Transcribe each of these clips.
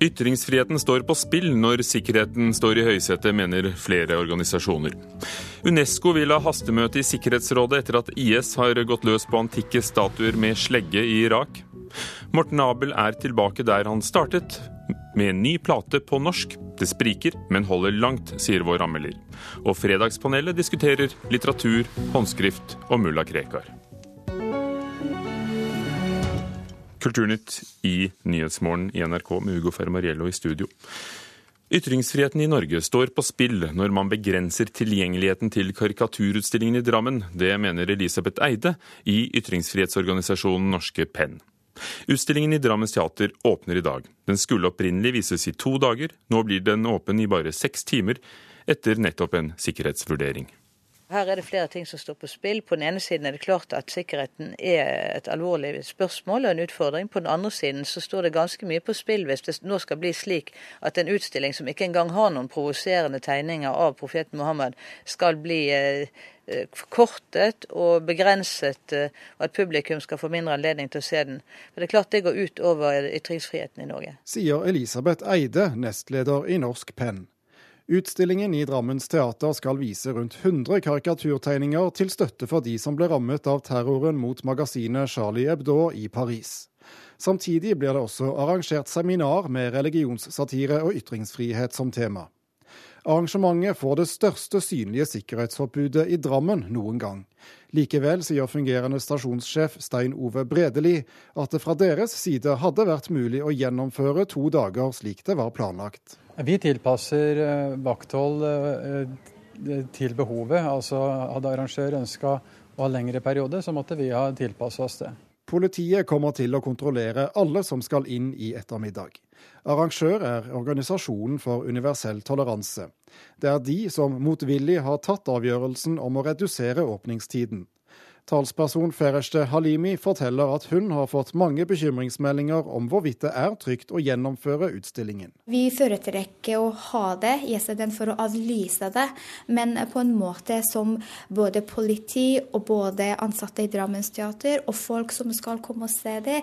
Ytringsfriheten står på spill når sikkerheten står i høysetet, mener flere organisasjoner. Unesco vil ha hastemøte i Sikkerhetsrådet etter at IS har gått løs på antikke statuer med slegge i Irak. Morten Abel er tilbake der han startet, med en ny plate på norsk. Det spriker, men holder langt, sier vår anmelder. Og Fredagspanelet diskuterer litteratur, håndskrift og mulla Krekar. Kulturnytt i Nyhetsmorgen i NRK med Hugo Fermariello i studio. Ytringsfriheten i Norge står på spill når man begrenser tilgjengeligheten til karikaturutstillingen i Drammen. Det mener Elisabeth Eide i ytringsfrihetsorganisasjonen Norske Penn. Utstillingen i Drammens teater åpner i dag. Den skulle opprinnelig vises i to dager. Nå blir den åpen i bare seks timer, etter nettopp en sikkerhetsvurdering. Her er det flere ting som står på spill. På den ene siden er det klart at sikkerheten er et alvorlig spørsmål og en utfordring. På den andre siden så står det ganske mye på spill hvis det nå skal bli slik at en utstilling som ikke engang har noen provoserende tegninger av profeten Mohammed, skal bli kortet forkortet og begrenset, eh, og at publikum skal få mindre anledning til å se den. For det er klart det går ut over ytringsfriheten i Norge. Sier Elisabeth Eide, nestleder i Norsk Penn. Utstillingen i Drammens teater skal vise rundt 100 karikaturtegninger til støtte for de som ble rammet av terroren mot magasinet Charlie Hebdo i Paris. Samtidig blir det også arrangert seminar med religionssatire og ytringsfrihet som tema. Arrangementet får det største synlige sikkerhetsforbudet i Drammen noen gang. Likevel sier fungerende stasjonssjef Stein Ove Bredeli at det fra deres side hadde vært mulig å gjennomføre to dager slik det var planlagt. Vi tilpasser eh, vakthold eh, til behovet. Altså Hadde arrangør ønska å ha lengre periode, så måtte vi ha tilpassa oss det. Politiet kommer til å kontrollere alle som skal inn i ettermiddag. Arrangør er Organisasjonen for universell toleranse. Det er de som motvillig har tatt avgjørelsen om å redusere åpningstiden. Talsperson Fereshte Halimi forteller at hun har fått mange bekymringsmeldinger om hvorvidt det er trygt å gjennomføre utstillingen. Vi foretrekker å ha det istedenfor å avlyse det, men på en måte som både politi og både ansatte i Drammens teater og folk som skal komme og se det,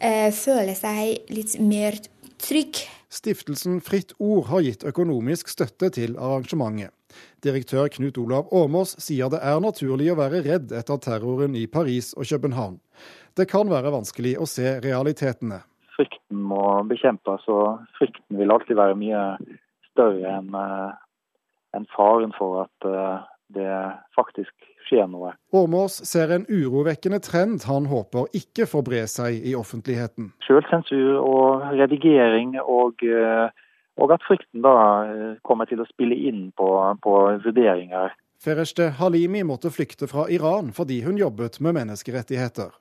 eh, føler seg litt mer trygg. Stiftelsen Fritt Ord har gitt økonomisk støtte til arrangementet. Direktør Knut Olav Åmås sier det er naturlig å være redd etter terroren i Paris og København. Det kan være vanskelig å se realitetene. Frykten må bekjempes, og frykten vil alltid være mye større enn eh, en faren for at eh, det faktisk skjer noe. Åmås ser en urovekkende trend han håper ikke får bre seg i offentligheten. Selvsensur og redigering og uh, og at frykten da eh, kommer til å spille inn på, på vurderinger. Fereshte Halimi måtte flykte fra Iran fordi hun jobbet med menneskerettigheter.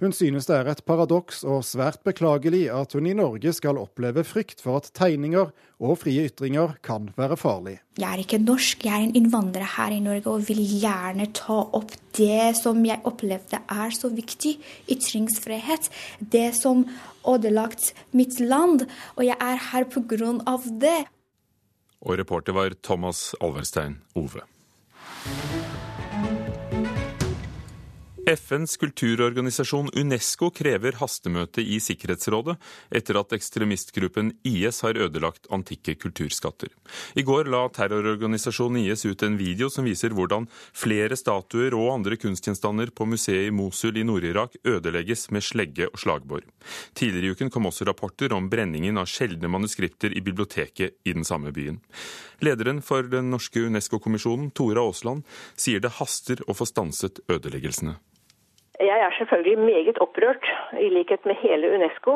Hun synes det er et paradoks og svært beklagelig at hun i Norge skal oppleve frykt for at tegninger og frie ytringer kan være farlig. Jeg er ikke norsk, jeg er en innvandrer her i Norge og vil gjerne ta opp det som jeg opplevde er så viktig, ytringsfrihet. Det som ødelagt mitt land, og jeg er her av det. Og reporter var Thomas Alverstein Ove. FNs kulturorganisasjon Unesco krever hastemøte i Sikkerhetsrådet etter at ekstremistgruppen IS har ødelagt antikke kulturskatter. I går la terrororganisasjonen IS ut en video som viser hvordan flere statuer og andre kunstgjenstander på museet i Mosul i Nord-Irak ødelegges med slegge og slagbor. Tidligere i uken kom også rapporter om brenningen av sjeldne manuskripter i biblioteket i den samme byen. Lederen for den norske Unesco-kommisjonen, Tora Aasland, sier det haster å få stanset ødeleggelsene. Jeg er selvfølgelig meget opprørt, i likhet med hele UNESCO.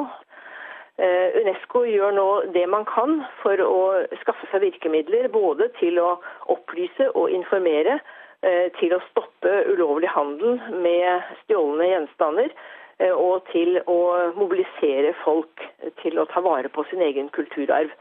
Uh, UNESCO gjør nå det man kan for å skaffe seg virkemidler både til å opplyse og informere, uh, til å stoppe ulovlig handel med stjålne gjenstander uh, og til å mobilisere folk til å ta vare på sin egen kulturarv.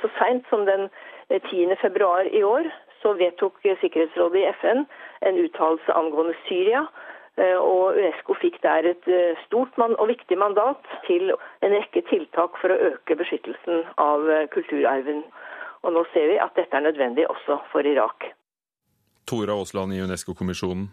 Så seint som den 10. februar i år så vedtok Sikkerhetsrådet i FN en uttalelse angående Syria Eh, og Unesco fikk der et eh, stort og viktig mandat til en rekke tiltak for å øke beskyttelsen av eh, kulturarven. Og nå ser vi at dette er nødvendig også for Irak. Tora Aasland i Unesco-kommisjonen.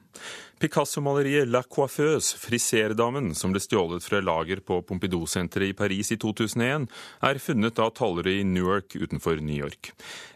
Picasso-maleriet La Coiffeuse, friserdamen, som ble stjålet fra lager på Pompidou-senteret i Paris i 2001, er funnet av tollere i Newark utenfor New York.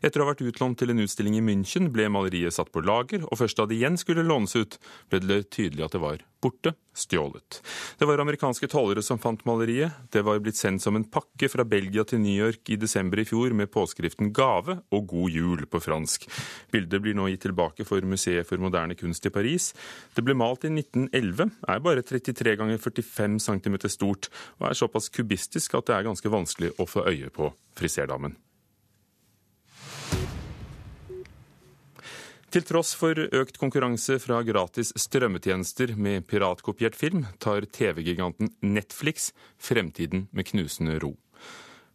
Etter å ha vært utlånt til en utstilling i München, ble maleriet satt på lager, og først da det igjen skulle lånes ut, ble det tydelig at det var borte, stjålet. Det var amerikanske tollere som fant maleriet. Det var blitt sendt som en pakke fra Belgia til New York i desember i fjor med påskriften 'Gave' og 'God jul' på fransk. Bildet blir nå gitt tilbake for Museet for moderne kunst i Paris. Det ble malt i 1911, er bare 33 ganger 45 cm stort, og er såpass kubistisk at det er ganske vanskelig å få øye på friserdamen. Til tross for økt konkurranse fra gratis strømmetjenester med piratkopiert film, tar TV-giganten Netflix fremtiden med knusende ro.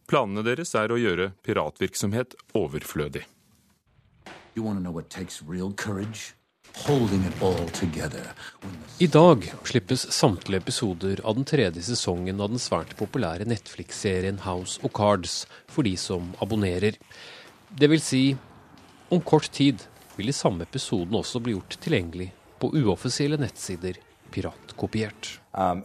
Planene deres er å gjøre piratvirksomhet overflødig. I dag slippes samtlige episoder av den tredje sesongen av den svært populære Netflix-serien House of Cards for de som abonnerer. Det vil si, om kort tid vil de samme episodene også bli gjort tilgjengelig på uoffisielle nettsider, piratkopiert. Um,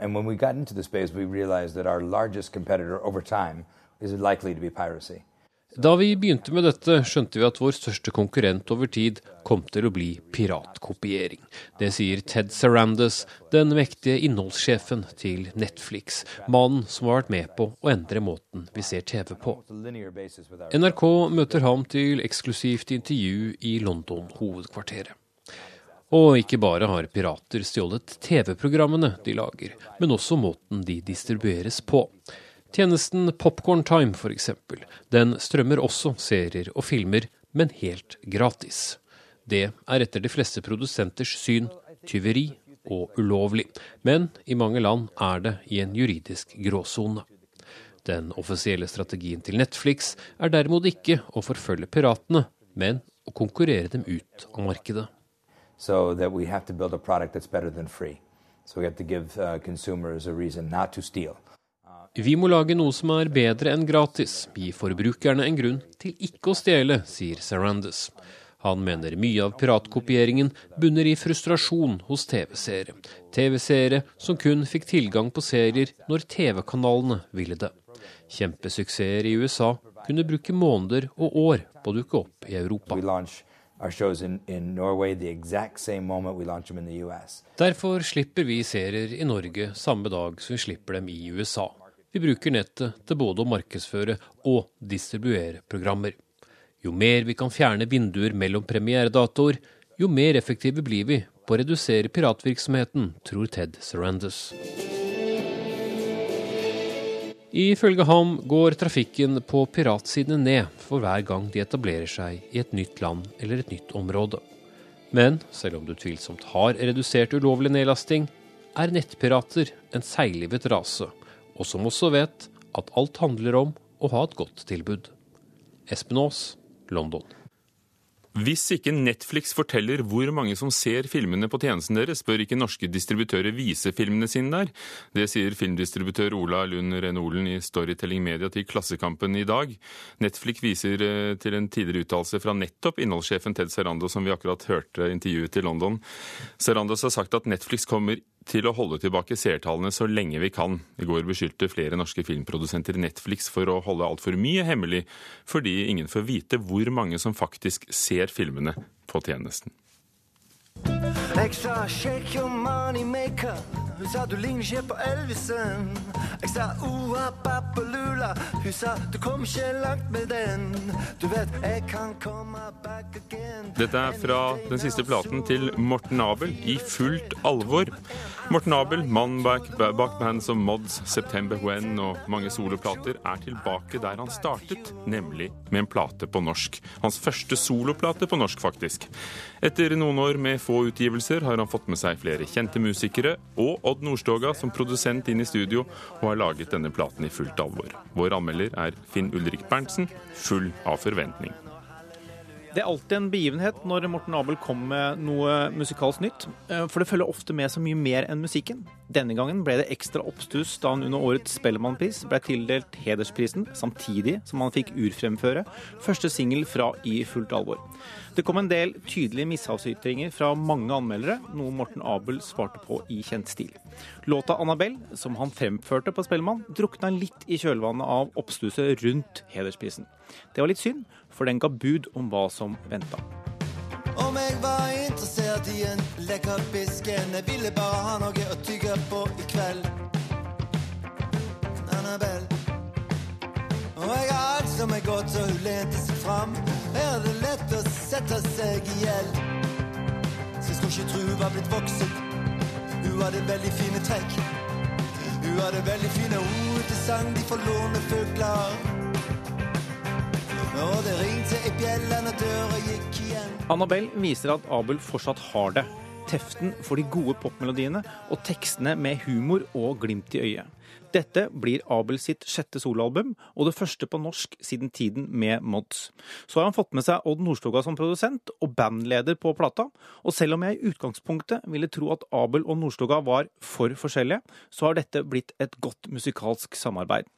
da vi begynte med dette, skjønte vi at vår største konkurrent over tid kom til å bli piratkopiering. Det sier Ted Sarandas, den mektige innholdssjefen til Netflix. Mannen som har vært med på å endre måten vi ser TV på. NRK møter ham til eksklusivt intervju i London-hovedkvarteret. Og ikke bare har pirater stjålet TV-programmene de lager, men også måten de distribueres på. Tjenesten Popcorn Time f.eks. Den strømmer også serier og filmer, men helt gratis. Det er etter de fleste produsenters syn tyveri og ulovlig, men i mange land er det i en juridisk gråsone. Den offisielle strategien til Netflix er derimot ikke å forfølge piratene, men å konkurrere dem ut av markedet. So that we have to build a product that's better than free. So we have to give uh, consumers a reason not to steal. Vi må lage noe som er bedre enn gratis, gi forbrukerne en grunn til ikke å stjele, sier Sarandes. Han mener mye av piratkopieringen bunner i frustrasjon hos TV-seere. TV-seere som kun fikk tilgang på serier når TV-kanalene ville det. Kjempesuksesser i USA kunne bruke måneder og år på å dukke opp i Europa. Derfor slipper vi serier i Norge samme dag som vi slipper dem i USA. Vi bruker nettet til både å markedsføre og distribuere programmer. Jo mer vi kan fjerne vinduer mellom premieredatoer, jo mer effektive blir vi på å redusere piratvirksomheten, tror Ted Sarandas. Ifølge ham går trafikken på piratsidene ned for hver gang de etablerer seg i et nytt land eller et nytt område. Men selv om du tvilsomt har redusert ulovlig nedlasting, er nettpirater en seiglivet rase og som også vet at alt handler om å ha et godt tilbud. Espen Aas, London. Hvis ikke Netflix forteller hvor mange som ser filmene på tjenesten deres, bør ikke norske distributører vise filmene sine der. Det sier filmdistributør Ola Lund Renolen i Storytelling Media til Klassekampen i dag. Netflix viser eh, til en tidligere uttalelse fra nettopp innholdssjefen Ted Serrando, som vi akkurat hørte intervjuet til London. Serrandos har sagt at Netflix kommer til å holde tilbake seertallene så lenge vi kan. I går beskyldte flere norske filmprodusenter Netflix for å holde altfor mye hemmelig, fordi ingen får vite hvor mange som faktisk ser filmene på tjenesten. Sa 'shake your money maker'. Hun sa du ligner ikke på Elvisen. Jeg sa oa. Hun sa du kom ikke langt med den. Du vet jeg kan komme back again. Dette er fra den siste platen til Morten Abel i fullt alvor. Morten Abel, mannen bak, bak band som Mods, September When og mange soloplater, er tilbake der han startet, nemlig med en plate på norsk. Hans første soloplate på norsk, faktisk. Etter noen år med få utgivelser har han fått med seg flere kjente musikere og Odd Nordstoga som produsent inn i studio, og har laget denne platen i fullt alvor. Vår anmelder er Finn Ulrik Berntsen, full av forventning. Det er alltid en begivenhet når Morten Abel kommer med noe musikalsk nytt, eh, for det følger ofte med så mye mer enn musikken. Denne gangen ble det ekstra oppstuss da han under årets Spellemannpris ble tildelt hedersprisen, samtidig som han fikk urfremføre første singel fra I fullt alvor. Det kom en del tydelige mishavsytringer fra mange anmeldere, noe Morten Abel svarte på i kjent stil. Låta 'Annabelle', som han fremførte på Spellemann, drukna litt i kjølvannet av oppstusset rundt hedersprisen. Det var litt synd, for den ga bud om hva som venta. Om jeg var interessert i en lekker bisken, jeg ville bare ha noe å tygge på i kveld. Annabelle. Og jeg har alt som er godt, så hun lente seg fram. Her er det lett å sette seg i gjeld. Så jeg skulle ikke tro hun var blitt voksen. Hun hadde veldig fine trekk. Hun hadde veldig fine ord til sang de forlorne fugler. Annabelle viser at Abel fortsatt har det. Teften for de gode popmelodiene og tekstene med humor og glimt i øyet. Dette blir Abel sitt sjette soloalbum, og det første på norsk siden tiden med Mods. Så har han fått med seg Odd Nordstoga som produsent og bandleder på plata, og selv om jeg i utgangspunktet ville tro at Abel og Nordstoga var for forskjellige, så har dette blitt et godt musikalsk samarbeid.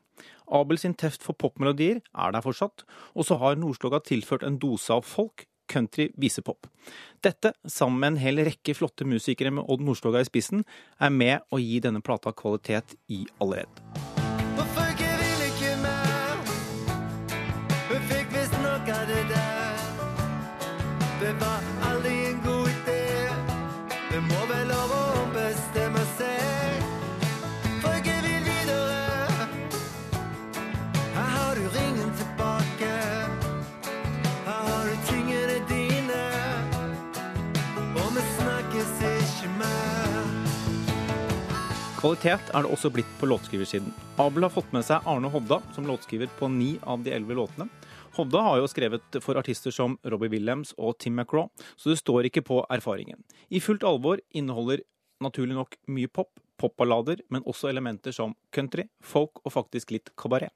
Abel sin teft for popmelodier er der fortsatt, og så har Nordstoga tilført en dose av folk, country, visepop. Dette, sammen med en hel rekke flotte musikere med Odd Nordstoga i spissen, er med å gi denne plata kvalitet i allerede. Kvalitet er det også blitt på låtskriversiden. Abel har fått med seg Arne Hodda som låtskriver på ni av de elleve låtene. Hodda har jo skrevet for artister som Robbie Williams og Tim McRaw, så det står ikke på erfaringen. I fullt alvor inneholder naturlig nok mye pop, popballader, men også elementer som country, folk og faktisk litt kabaret.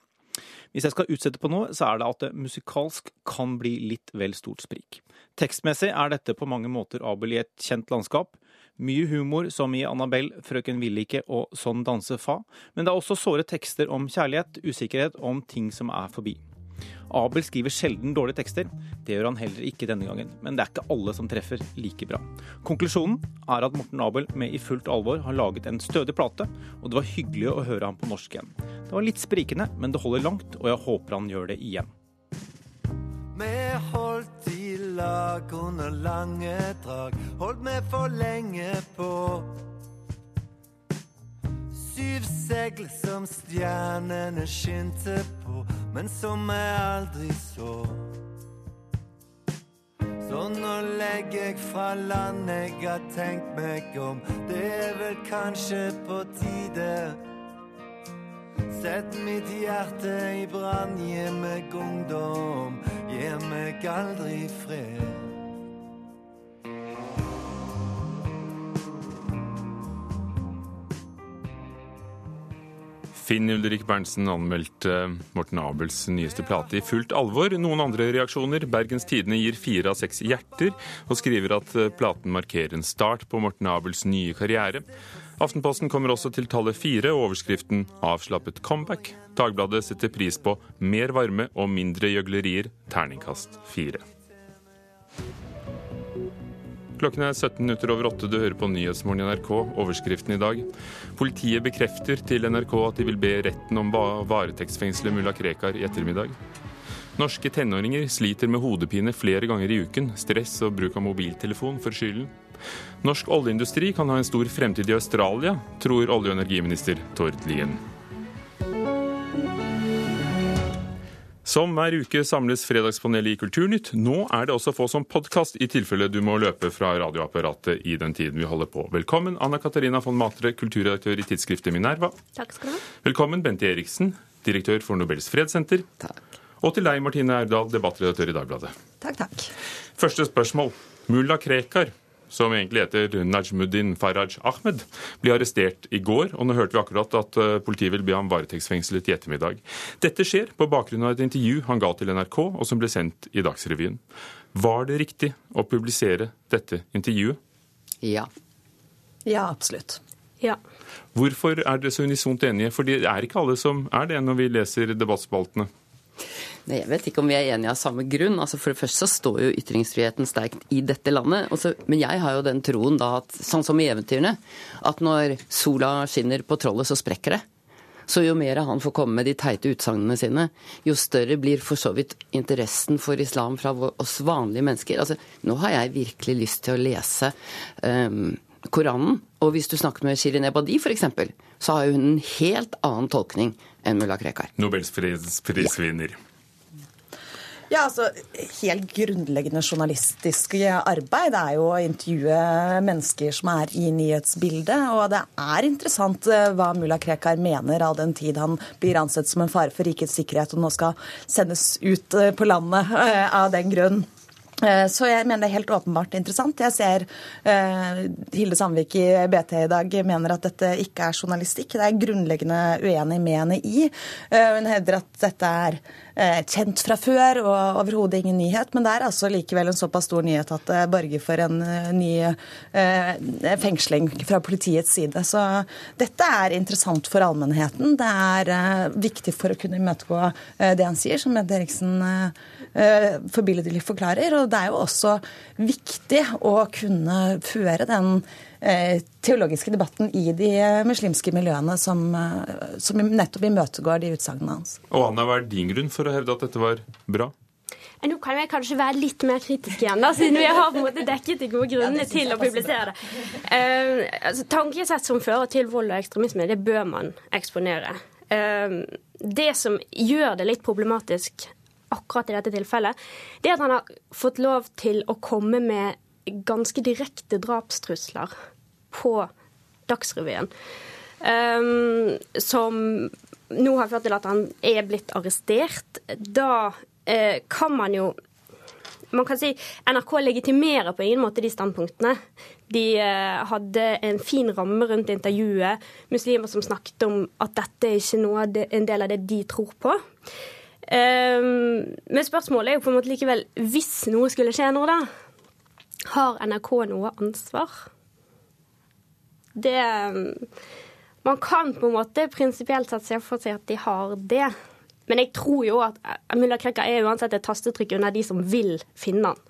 Hvis jeg skal utsette på noe, så er det at det musikalsk kan bli litt vel stort sprik. Tekstmessig er dette på mange måter Abel i et kjent landskap. Mye humor, som i Annabelle, Frøken Villike og Sånn danse fa, men det er også såre tekster om kjærlighet, usikkerhet om ting som er forbi. Abel skriver sjelden dårlige tekster. Det gjør han heller ikke denne gangen, men det er ikke alle som treffer like bra. Konklusjonen er at Morten Abel med i fullt alvor har laget en stødig plate, og det var hyggelig å høre ham på norsk igjen. Det var litt sprikende, men det holder langt, og jeg håper han gjør det igjen. Lag under lange drag, holdt vi for lenge på. Syv segl som stjernene skinte på, men som jeg aldri så. Så nå legger jeg fra land, jeg har tenkt meg om, det er vel kanskje på tide. Sett mitt hjerte i brann, gi meg ungdom, gi meg aldri fred. Finn Ulrik Berntsen anmeldte Morten Abels nyeste plate i fullt alvor. Noen andre reaksjoner. Bergens Tidende gir fire av seks hjerter, og skriver at platen markerer en start på Morten Abels nye karriere. Aftenposten kommer også til tallet fire og overskriften 'Avslappet comeback'. Dagbladet setter pris på mer varme og mindre gjøglerier. Terningkast fire. Klokken er 17 minutter over åtte. Du hører på Nyhetsmorgen i NRK. Overskriften i dag. Politiet bekrefter til NRK at de vil be retten om varetektsfengsle mulla Krekar i ettermiddag. Norske tenåringer sliter med hodepine flere ganger i uken. Stress og bruk av mobiltelefon for skylden. Norsk oljeindustri kan ha en stor fremtid i Australia, tror olje- og energiminister Tord Lien. Som hver uke samles Fredagspanelet i Kulturnytt. Nå er det også å få som podkast, i tilfelle du må løpe fra radioapparatet i den tiden vi holder på. Velkommen Anna Katarina von Matre, kulturredaktør i tidsskriftet Minerva. Takk skal du ha. Velkommen Bente Eriksen, direktør for Nobels fredssenter. Takk. Og til deg, Martine Aurdal, debattredaktør i Dagbladet. Takk, takk. Første spørsmål. Mulla Krekar som egentlig heter Najmuddin Faraj Ahmed, ble arrestert i går. Og nå hørte vi akkurat at eh, politiet vil be ham varetektsfengslet i ettermiddag. Dette skjer på bakgrunn av et intervju han ga til NRK, og som ble sendt i Dagsrevyen. Var det riktig å publisere dette intervjuet? Ja. Ja, absolutt. Ja. Hvorfor er dere så unisont enige? For det er ikke alle som er det når vi leser debattspaltene. Jeg vet ikke om vi er enige av samme grunn. Altså For det første så står jo ytringsfriheten sterkt i dette landet. Også, men jeg har jo den troen da at, sånn som i eventyrene, at når sola skinner på trollet, så sprekker det. Så jo mer han får komme med de teite utsagnene sine, jo større blir for så vidt interessen for islam fra oss vanlige mennesker. Altså, nå har jeg virkelig lyst til å lese um, Koranen. Og hvis du snakker med Shirin Ebadi f.eks., så har hun en helt annen tolkning enn mulla Krekar. Nobels fredsprisvinner. Ja, altså Helt grunnleggende journalistisk arbeid er jo å intervjue mennesker som er i nyhetsbildet. Og det er interessant eh, hva mulla Krekar mener all den tid han blir ansett som en fare for rikets sikkerhet og nå skal sendes ut eh, på landet eh, av den grunn. Så jeg mener det er helt åpenbart interessant. Jeg ser uh, Hilde Sandvik i BT i dag mener at dette ikke er journalistikk. Det er jeg grunnleggende uenig med henne i. Uh, hun hevder at dette er Eh, kjent fra før og overhodet ingen nyhet. Men det er altså likevel en såpass stor nyhet at det borger for en eh, ny eh, fengsling fra politiets side. Så dette er interessant for allmennheten. Det er viktig for å kunne imøtegå det han sier, som Ed Eriksen forbilledlig forklarer. Og det er jo også viktig å kunne føre den Eh, teologiske debatten i de muslimske miljøene som, eh, som nettopp imøtegår de utsagnene hans. Og Anna, Hva er din grunn for å hevde at dette var bra? Eh, nå kan jeg kanskje være litt mer kritisk igjen, da, siden vi har på en måte dekket de gode grunnene til å publisere det. Uh, altså, tankesett som fører til vold og ekstremisme, det bør man eksponere. Uh, det som gjør det litt problematisk akkurat i dette tilfellet, det er at han har fått lov til å komme med ganske direkte drapstrusler på Dagsrevyen. Um, som nå har ført til at han er blitt arrestert. Da uh, kan man jo man kan si NRK legitimerer på ingen måte de standpunktene. De uh, hadde en fin ramme rundt intervjuet. Muslimer som snakket om at dette er ikke noe, en del av det de tror på. Um, men spørsmålet er jo på en måte likevel hvis noe skulle skje nå, da har NRK noe ansvar? Det Man kan på en måte prinsipielt sett se for seg at de har det. Men jeg tror jo at mulla Krekar er uansett et tastetrykk under de som vil finne han.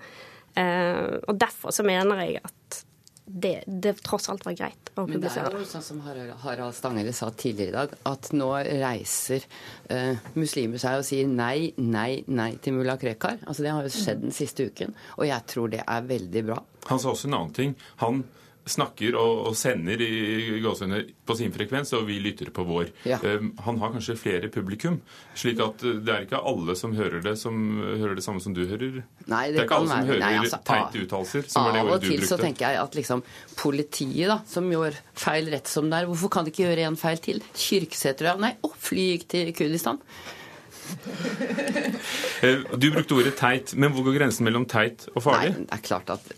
Uh, og derfor så mener jeg at det, det, tross alt var greit å publisere. Men det er jo sånn som Harald Stanghelle sa tidligere i dag, at nå reiser eh, muslimer seg og sier nei, nei, nei til mulla Krekar. Altså Det har jo skjedd den siste uken, og jeg tror det er veldig bra. Han sa også en annen ting. Han snakker og, og sender i på sin frekvens, og vi lytter på vår. Ja. Um, han har kanskje flere publikum, slik at uh, det er ikke alle som hører det, som hører det samme som du hører. Nei, det, det er ikke alle som hører Nei, altså, teite uttalelser, som var det ordet du brukte. Av og til så tenker jeg at liksom politiet, da, som gjør feil rett som det er, hvorfor kan de ikke gjøre en feil til? Kyrksæter, ja. Nei, å, fly gikk til Kurdistan. Eh, du brukte ordet teit, men hvor går grensen mellom teit og farlig? Nei, det er klart at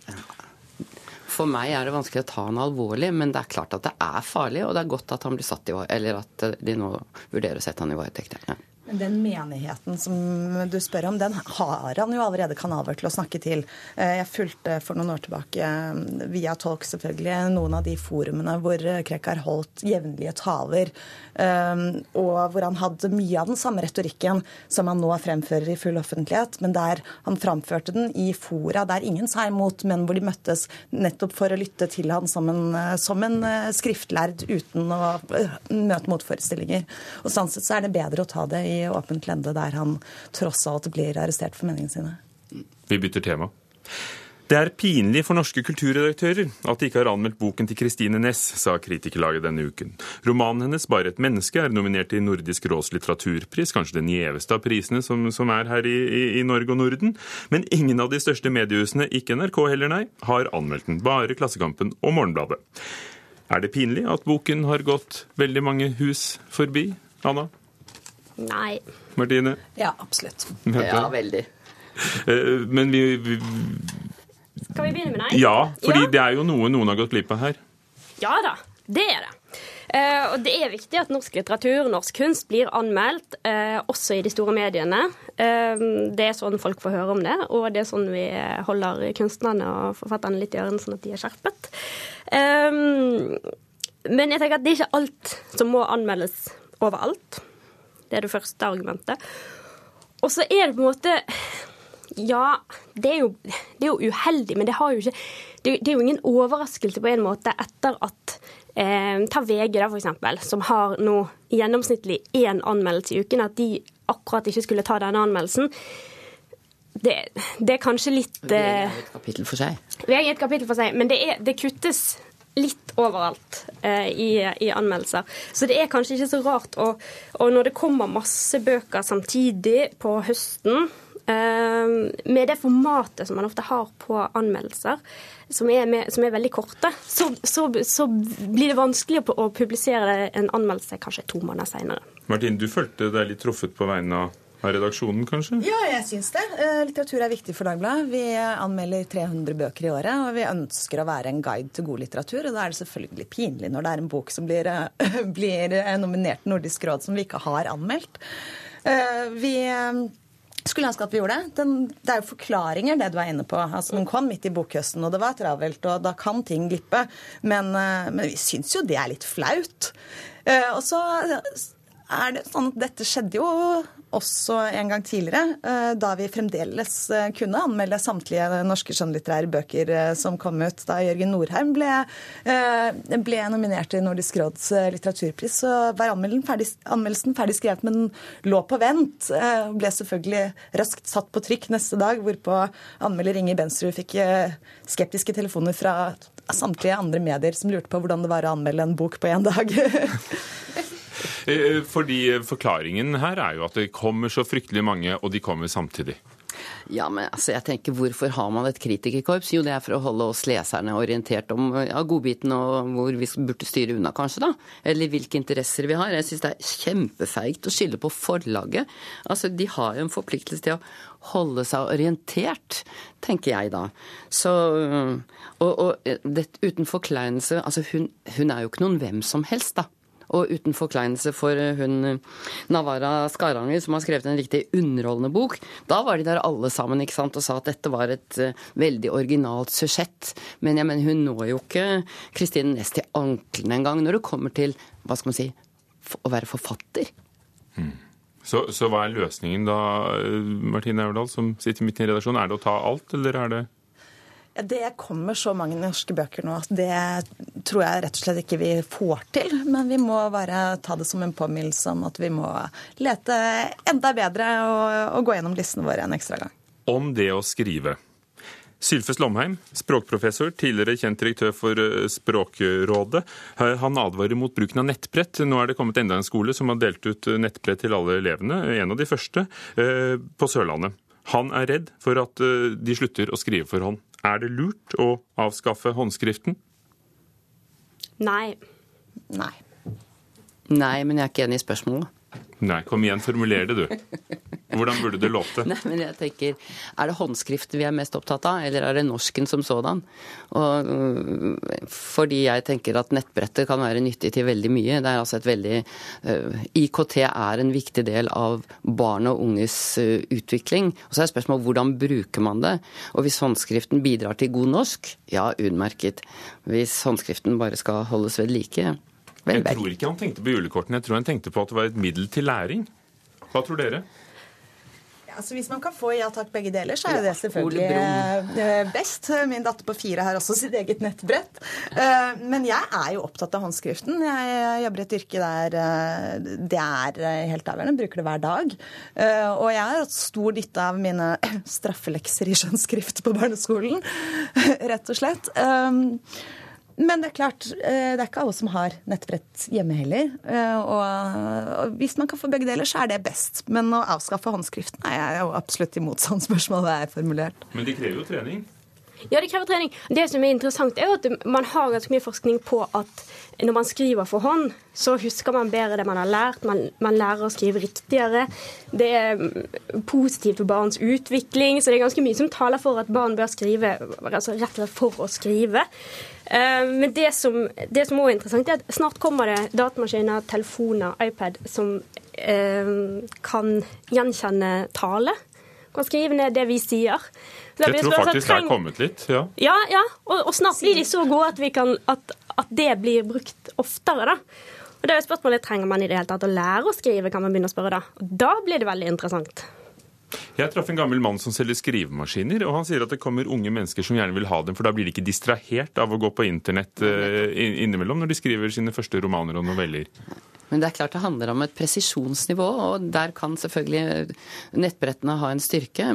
for meg er det vanskelig å ta han alvorlig, men det er klart at det er farlig, og det er godt at han blir satt i at de nå vurderer å sette han i varetekt. Ja. Den menigheten som du spør om, den har han jo allerede kanaler til å snakke til. Eh, jeg fulgte for noen år tilbake, eh, via tolk selvfølgelig, noen av de forumene hvor Krekar holdt jevnlige taler, eh, og hvor han hadde mye av den samme retorikken som han nå fremfører i full offentlighet, men der han framførte den i fora der ingen sa imot, men hvor de møttes nettopp for å lytte til han som en, som en skriftlærd uten å møte motforestillinger. Og Sånn sett så er det bedre å ta det i åpent lende der han tross alt blir arrestert for meningene sine. Vi bytter tema. Det er pinlig for norske kulturredaktører at de ikke har anmeldt boken til Kristine Næss, sa Kritikerlaget denne uken. Romanen hennes 'Bare et menneske' er nominert til Nordisk råds litteraturpris, kanskje den gjeveste av prisene som, som er her i, i, i, Norge og Norden. Men ingen av de største mediehusene, ikke NRK heller, nei, har anmeldt den. Bare Klassekampen og Morgenbladet. Er det pinlig at boken har gått veldig mange hus forbi, Anna? Nei. Martine? Ja, absolutt. Ja, veldig. Eh, men vi, vi, Skal vi begynne med nei? Ja, fordi Ja. det er jo noe noen har gått glipp av her. Ja da, det er det. Uh, og det er viktig at norsk litteratur, norsk kunst, blir anmeldt, uh, også i de store mediene. Uh, det er sånn folk får høre om det, og det er sånn vi holder kunstnerne og forfatterne litt i ørene, sånn at de er skjerpet. Men jeg tenker at det er ikke alt som må anmeldes overalt. Det er det første argumentet. Og så er det på en måte Ja, det er jo, det er jo uheldig, men det, har jo ikke, det, det er jo ingen overraskelse på en måte etter at eh, Ta VG, da, eksempel, som har nå gjennomsnittlig én anmeldelse i uken, at de akkurat ikke skulle ta denne anmeldelsen. Det, det er kanskje litt eh, Et kapittel for seg. VG er et kapittel for seg, men det, er, det kuttes litt overalt eh, i, i anmeldelser. Så det er kanskje ikke så rart. Og, og når det kommer masse bøker samtidig på høsten, eh, med det formatet som man ofte har på anmeldelser, som er, med, som er veldig korte, så, så, så blir det vanskelig å, publisere en anmeldelse kanskje to måneder seinere. Martin, du følte deg litt truffet på vegne av av redaksjonen, kanskje? Ja, jeg syns det. Eh, Litteratur er viktig for Dagbladet. Vi anmelder 300 bøker i året, og vi ønsker å være en guide til god litteratur. Og da er det selvfølgelig pinlig når det er en bok som blir, eh, blir eh, nominert Nordisk råd som vi ikke har anmeldt. Vi skulle ønske at vi gjorde det. Den, det er jo forklaringer, det du er inne på. Altså, Den kom midt i bokhøsten, og det var travelt, og da kan ting glippe. Men, men vi syns jo det er litt flaut. Og så er det sånn at dette skjedde jo også en gang tidligere, eh, da vi fremdeles eh, kunne anmelde samtlige norske skjønnlitterære bøker eh, som kom ut. Da Jørgen Norheim ble, ble nominert til Nordisk råds litteraturpris, så var anmeldelsen ferdig, skrevet, men lå på vent. Ble selvfølgelig raskt satt på trykk neste dag, hvorpå anmelder Inger Bensrud fikk skeptiske telefoner fra samtlige andre medier som lurte på hvordan det var å anmelde en bok på én dag. Eh, Fordi forklaringen her er jo at det kommer så fryktelig mange, og de kommer samtidig. Ja, men altså, jeg tenker, Hvorfor har man et kritikerkorps? Jo, det er for å holde oss leserne orientert om ja, godbitene og hvor vi burde styre unna, kanskje. da. Eller hvilke interesser vi har. Jeg syns det er kjempefeigt å skylde på forlaget. Altså, De har jo en forpliktelse til å holde seg orientert, tenker jeg da. Så, Og, og det, uten forkleinelse altså hun, hun er jo ikke noen hvem som helst, da. Og uten forkleinelse for hun Navara Skaranger, som har skrevet en riktig underholdende bok. Da var de der alle sammen ikke sant, og sa at dette var et uh, veldig originalt susjett. Men jeg mener, hun når jo ikke Kristine Næss til anklene engang når det kommer til hva skal man si, å være forfatter. Så, så hva er løsningen da, Martine Aurdal, som sitter midt i redaksjonen? Er det å ta alt, eller er det Det kommer så mange norske bøker nå at det tror jeg rett og slett ikke vi får til. Men vi må bare ta det som en påminnelse om at vi må lete enda bedre og, og gå gjennom listene våre en ekstra gang. om det å skrive? Sylfes Lomheim, språkprofessor, tidligere kjent direktør for eh, Språkrådet. Han advarer mot bruken av nettbrett. Nå er det kommet enda en skole som har delt ut eh, nettbrett til alle elevene, en av de første, eh, på Sørlandet. Han er redd for at de slutter å skrive for hånd. Er det lurt å avskaffe håndskriften? Nei. Nei. Nei, men jeg er ikke enig i spørsmålet. Nei, kom igjen, formuler det, du. Hvordan burde det låte? Nei, men jeg tenker, Er det håndskrift vi er mest opptatt av, eller er det norsken som sådan? Og, øh, fordi jeg tenker at nettbrettet kan være nyttig til veldig mye. Det er altså et veldig uh, IKT er en viktig del av barn og unges uh, utvikling. Og så er spørsmålet hvordan bruker man det? Og hvis håndskriften bidrar til god norsk, ja, utmerket. Hvis håndskriften bare skal holdes ved like, vel, Jeg tror ikke han tenkte på julekortene, jeg tror han tenkte på at det var et middel til læring. Hva tror dere? Altså, hvis man kan få ja takk begge deler, så er jo det selvfølgelig eh, best. Min datter på fire har også sitt eget nettbrett. Eh, Men jeg er jo opptatt av håndskriften. Jeg jobber i et yrke der eh, det er helt avgjørende. Bruker det hver dag. Eh, Og jeg har hatt stor nytte av mine straffelekser i skjønnskrift på barneskolen, rett og slett. Men det er klart, eh, det er ikke alle som har nettbrett hjemme heller. Eh, Og og hvis man kan få begge deler, så er det best. Men å avskaffe håndskriften er jeg jo absolutt imot sånn spørsmålet er formulert. Men de krever jo trening. Ja, det krever trening. Det som er interessant, er at man har ganske mye forskning på at når man skriver for hånd, så husker man bedre det man har lært. Man, man lærer å skrive riktigere. Det er mm, positivt for barns utvikling. Så det er ganske mye som taler for at barn bør skrive altså rett og slett for å skrive. Eh, men det som, det som også er interessant, er at snart kommer det datamaskiner, telefoner, iPad som eh, kan gjenkjenne tale. Kan skrive ned det vi sier. Jeg tror faktisk det er kommet litt. Ja, ja, ja. Og, og, snart blir de så gode at, kan, at, at det blir brukt oftere. da. Og det er jo spørsmålet, Trenger man i det hele tatt å lære å skrive, kan man begynne å spørre da. Og da blir det veldig interessant. Jeg traff en gammel mann som selger skrivemaskiner, og han sier at det kommer unge mennesker som gjerne vil ha dem, for da blir de ikke distrahert av å gå på internett uh, innimellom når de skriver sine første romaner og noveller. Men det er klart det handler om et presisjonsnivå, og der kan selvfølgelig nettbrettene ha en styrke.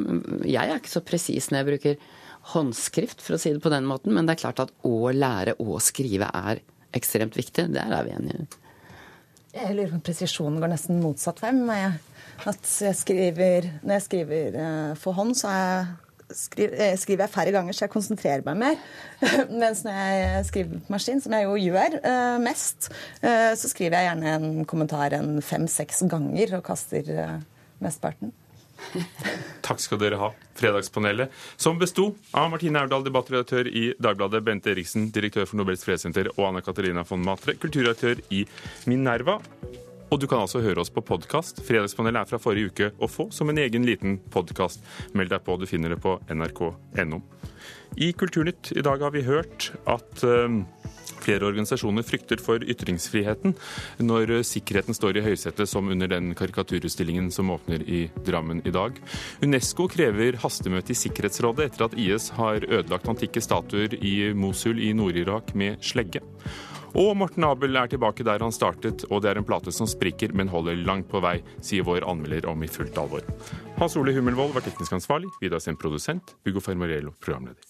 Jeg er ikke så presis når jeg bruker håndskrift, for å si det på den måten, men det er klart at å lære å skrive er ekstremt viktig. Der er vi enige. Jeg lurer på om presisjonen går nesten motsatt vei med meg. At jeg skriver, når jeg skriver eh, for hånd, så skriver, eh, skriver jeg færre ganger, så jeg konsentrerer meg mer. Mens når jeg skriver på maskin, som jeg jo gjør eh, mest, så skriver jeg gjerne en kommentar en fem-seks ganger og kaster mesteparten. Takk skal dere ha, Fredagspanelet, som besto av Martine Aurdal, debattredaktør i Dagbladet, Bente Eriksen, direktør for Nobels fredssenter, og Anna Katarina von Matre, kulturredaktør i Minerva. Og du kan altså høre oss på podkast. Fredagspanelet er fra forrige uke å få som en egen liten podkast. Meld deg på, du finner det på nrk.no. I Kulturnytt i dag har vi hørt at uh, Flere organisasjoner frykter for ytringsfriheten når sikkerheten står i høysetet, som under den karikaturutstillingen som åpner i Drammen i dag. Unesco krever hastemøte i Sikkerhetsrådet etter at IS har ødelagt antikke statuer i Mosul i Nord-Irak med slegge. Og Morten Abel er tilbake der han startet, og det er en plate som sprikker, men holder langt på vei, sier vår anmelder om i fullt alvor. Hans Ole Hummelvold var teknisk ansvarlig, Vidar sin produsent, Hugo Fermarello programleder.